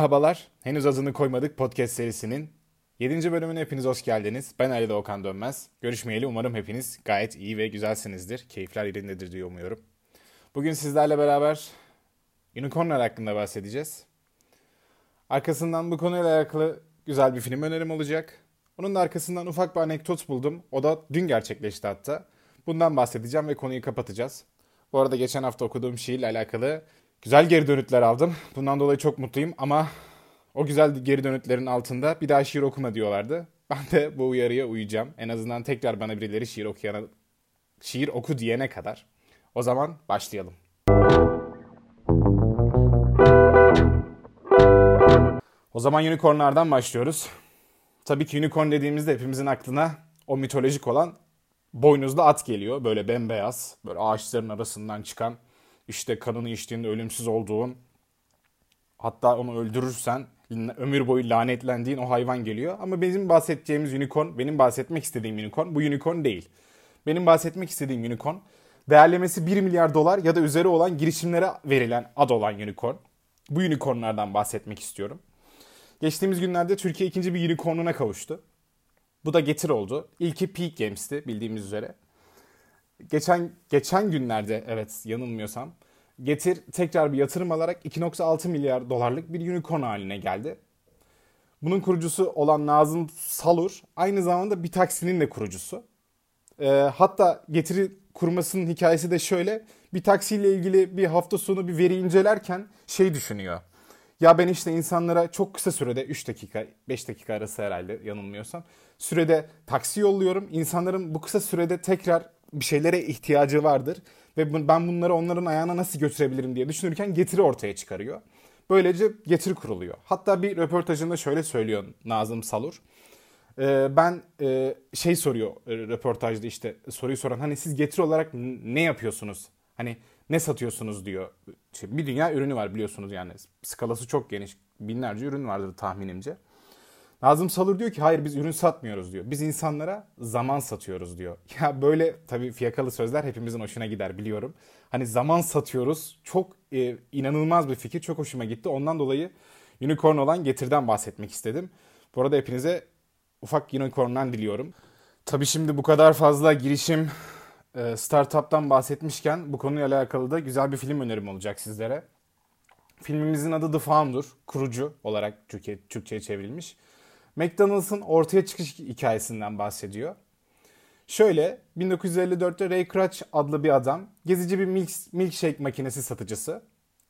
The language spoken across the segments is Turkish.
Merhabalar. Henüz adını koymadık podcast serisinin 7. bölümüne hepiniz hoş geldiniz. Ben Ali Doğukan Dönmez. Görüşmeyeli umarım hepiniz gayet iyi ve güzelsinizdir. Keyifler yerindedir diye umuyorum. Bugün sizlerle beraber Unicornlar hakkında bahsedeceğiz. Arkasından bu konuyla alakalı güzel bir film önerim olacak. Onun da arkasından ufak bir anekdot buldum. O da dün gerçekleşti hatta. Bundan bahsedeceğim ve konuyu kapatacağız. Bu arada geçen hafta okuduğum şiirle alakalı güzel geri dönütler aldım. Bundan dolayı çok mutluyum ama o güzel geri dönütlerin altında bir daha şiir okuma diyorlardı. Ben de bu uyarıya uyacağım. En azından tekrar bana birileri şiir okuyana şiir oku diyene kadar. O zaman başlayalım. O zaman unicornlardan başlıyoruz. Tabii ki unicorn dediğimizde hepimizin aklına o mitolojik olan boynuzlu at geliyor. Böyle bembeyaz, böyle ağaçların arasından çıkan, işte kanını içtiğinde ölümsüz olduğun, hatta onu öldürürsen ömür boyu lanetlendiğin o hayvan geliyor. Ama bizim bahsedeceğimiz unicorn, benim bahsetmek istediğim unicorn bu unicorn değil. Benim bahsetmek istediğim unicorn değerlemesi 1 milyar dolar ya da üzeri olan girişimlere verilen ad olan unicorn. Bu unicornlardan bahsetmek istiyorum. Geçtiğimiz günlerde Türkiye ikinci bir unicornuna kavuştu. Bu da Getir oldu. İlki Peak Games'ti bildiğimiz üzere. Geçen geçen günlerde evet yanılmıyorsam Getir tekrar bir yatırım alarak 2.6 milyar dolarlık bir unicorn haline geldi. Bunun kurucusu olan Nazım Salur aynı zamanda bir taksinin de kurucusu. E, hatta Getir'i kurmasının hikayesi de şöyle. Bir taksiyle ilgili bir hafta sonu bir veri incelerken şey düşünüyor. Ya ben işte insanlara çok kısa sürede 3 dakika 5 dakika arası herhalde yanılmıyorsam sürede taksi yolluyorum. İnsanların bu kısa sürede tekrar bir şeylere ihtiyacı vardır ve ben bunları onların ayağına nasıl götürebilirim diye düşünürken getiri ortaya çıkarıyor. Böylece getiri kuruluyor. Hatta bir röportajında şöyle söylüyor Nazım Salur. Ee, ben e, şey soruyor e, röportajda işte soruyu soran hani siz getiri olarak ne yapıyorsunuz? Hani ne satıyorsunuz diyor. bir dünya ürünü var biliyorsunuz yani skalası çok geniş binlerce ürün vardır tahminimce. Nazım Salur diyor ki hayır biz ürün satmıyoruz diyor. Biz insanlara zaman satıyoruz diyor. Ya böyle tabii fiyakalı sözler hepimizin hoşuna gider biliyorum. Hani zaman satıyoruz çok e, inanılmaz bir fikir çok hoşuma gitti. Ondan dolayı unicorn olan Getir'den bahsetmek istedim. Bu arada hepinize ufak unicorn'dan diliyorum. Tabii şimdi bu kadar fazla girişim e, startup'tan bahsetmişken bu konuyla alakalı da güzel bir film önerim olacak sizlere. Filmimizin adı The Founder, kurucu olarak Türkiye, Türkçe'ye çevrilmiş. McDonald's'ın ortaya çıkış hikayesinden bahsediyor. Şöyle 1954'te Ray Kroc adlı bir adam gezici bir milk, milkshake makinesi satıcısı.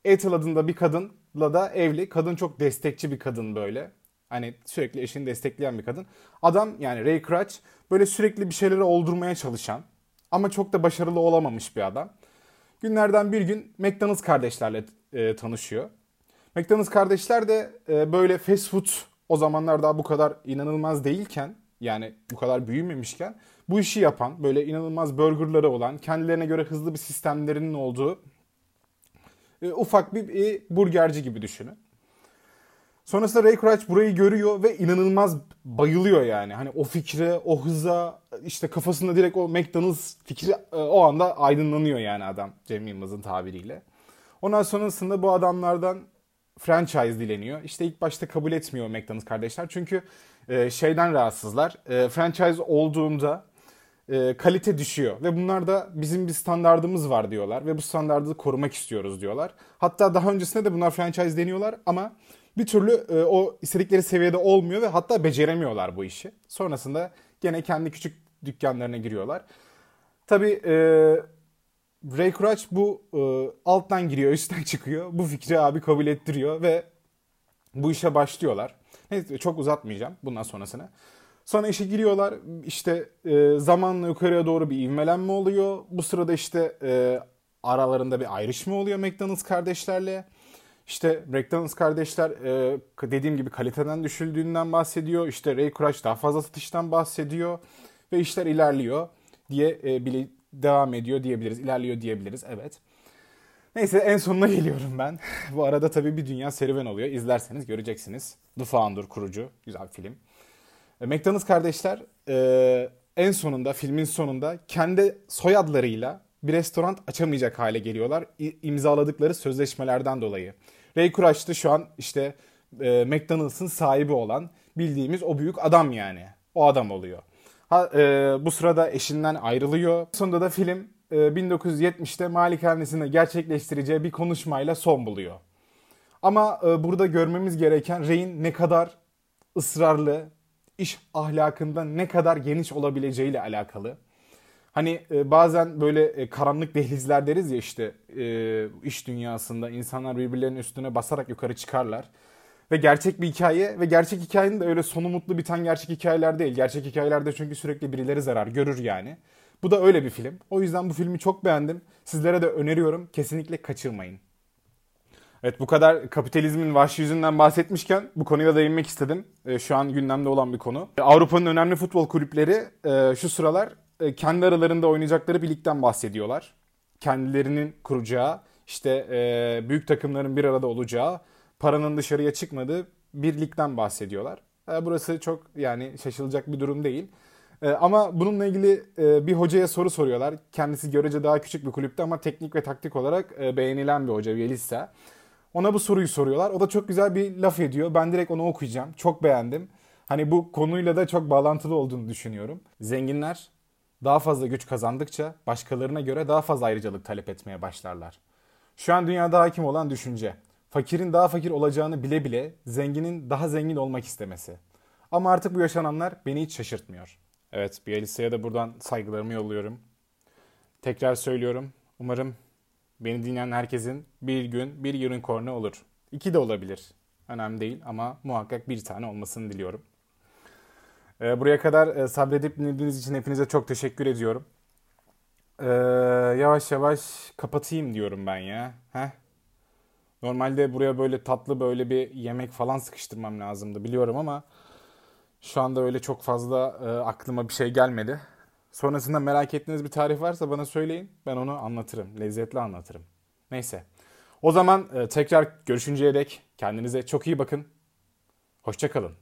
Ethel adında bir kadınla da evli. Kadın çok destekçi bir kadın böyle. Hani sürekli eşini destekleyen bir kadın. Adam yani Ray Kroc böyle sürekli bir şeyleri oldurmaya çalışan ama çok da başarılı olamamış bir adam. Günlerden bir gün McDonald's kardeşlerle e, tanışıyor. McDonald's kardeşler de e, böyle fast food o zamanlar daha bu kadar inanılmaz değilken yani bu kadar büyümemişken bu işi yapan böyle inanılmaz burgerları olan kendilerine göre hızlı bir sistemlerinin olduğu e, ufak bir, bir burgerci gibi düşünün. Sonrasında Ray Kroc burayı görüyor ve inanılmaz bayılıyor yani. Hani o fikre, o hıza, işte kafasında direkt o McDonald's fikri e, o anda aydınlanıyor yani adam Cem Yılmaz'ın tabiriyle. Ondan sonrasında bu adamlardan franchise dileniyor. İşte ilk başta kabul etmiyor McDonald's kardeşler. Çünkü e, şeyden rahatsızlar. E, franchise olduğunda e, kalite düşüyor. Ve bunlar da bizim bir standardımız var diyorlar. Ve bu standardı korumak istiyoruz diyorlar. Hatta daha öncesinde de bunlar franchise deniyorlar ama bir türlü e, o istedikleri seviyede olmuyor ve hatta beceremiyorlar bu işi. Sonrasında gene kendi küçük dükkanlarına giriyorlar. Tabii e, Ray Kroc bu e, alttan giriyor, üstten çıkıyor. Bu fikri abi kabul ettiriyor ve bu işe başlıyorlar. Neyse çok uzatmayacağım bundan sonrasını. Sonra işe giriyorlar. İşte e, zamanla yukarıya doğru bir ivmelenme oluyor. Bu sırada işte e, aralarında bir ayrışma oluyor McDonald's kardeşlerle. İşte McDonald's kardeşler e, dediğim gibi kaliteden düşüldüğünden bahsediyor. İşte Ray Kroc daha fazla satıştan bahsediyor. Ve işler ilerliyor diye e, devam ediyor diyebiliriz. ilerliyor diyebiliriz. Evet. Neyse en sonuna geliyorum ben. Bu arada tabii bir dünya serüven oluyor. İzlerseniz göreceksiniz. The Founder kurucu. Güzel film. E, McDonald's kardeşler e, en sonunda filmin sonunda kendi soyadlarıyla bir restoran açamayacak hale geliyorlar. imzaladıkları sözleşmelerden dolayı. Ray Kroc şu an işte e, McDonald's'ın sahibi olan bildiğimiz o büyük adam yani. O adam oluyor. Ha, e, bu sırada eşinden ayrılıyor. Sonunda da film e, 1970'te malikanesinde gerçekleştireceği bir konuşmayla son buluyor. Ama e, burada görmemiz gereken Rey'in ne kadar ısrarlı, iş ahlakında ne kadar geniş olabileceğiyle alakalı. Hani e, bazen böyle e, karanlık dehlizler deriz ya işte e, iş dünyasında insanlar birbirlerinin üstüne basarak yukarı çıkarlar. Ve gerçek bir hikaye ve gerçek hikayenin de öyle sonu mutlu biten gerçek hikayeler değil. Gerçek hikayelerde çünkü sürekli birileri zarar görür yani. Bu da öyle bir film. O yüzden bu filmi çok beğendim. Sizlere de öneriyorum. Kesinlikle kaçırmayın. Evet bu kadar kapitalizmin vahşi yüzünden bahsetmişken bu konuya da değinmek istedim. E, şu an gündemde olan bir konu. Avrupa'nın önemli futbol kulüpleri e, şu sıralar e, kendi aralarında oynayacakları bir ligden bahsediyorlar. Kendilerinin kuracağı, işte e, büyük takımların bir arada olacağı, paranın dışarıya çıkmadığı bir ligden bahsediyorlar. E, burası çok yani şaşılacak bir durum değil. E, ama bununla ilgili e, bir hocaya soru soruyorlar. Kendisi görece daha küçük bir kulüpte ama teknik ve taktik olarak beğenilen bir hoca, Bielitsa. Ona bu soruyu soruyorlar. O da çok güzel bir laf ediyor. Ben direkt onu okuyacağım. Çok beğendim. Hani bu konuyla da çok bağlantılı olduğunu düşünüyorum. Zenginler daha fazla güç kazandıkça başkalarına göre daha fazla ayrıcalık talep etmeye başlarlar. Şu an dünyada hakim olan düşünce. Fakirin daha fakir olacağını bile bile zenginin daha zengin olmak istemesi. Ama artık bu yaşananlar beni hiç şaşırtmıyor. Evet, Bielitsa'ya da buradan saygılarımı yolluyorum. Tekrar söylüyorum. Umarım beni dinleyen herkesin bir gün bir unicorn'u olur. İki de olabilir. Önemli değil ama muhakkak bir tane olmasını diliyorum. Ee, buraya kadar e, sabredip dinlediğiniz için hepinize çok teşekkür ediyorum. Ee, yavaş yavaş kapatayım diyorum ben ya. Heh. Normalde buraya böyle tatlı böyle bir yemek falan sıkıştırmam lazımdı biliyorum ama şu anda öyle çok fazla e, aklıma bir şey gelmedi. Sonrasında merak ettiğiniz bir tarif varsa bana söyleyin. Ben onu anlatırım. Lezzetli anlatırım. Neyse. O zaman e, tekrar görüşünceye dek kendinize çok iyi bakın. Hoşçakalın.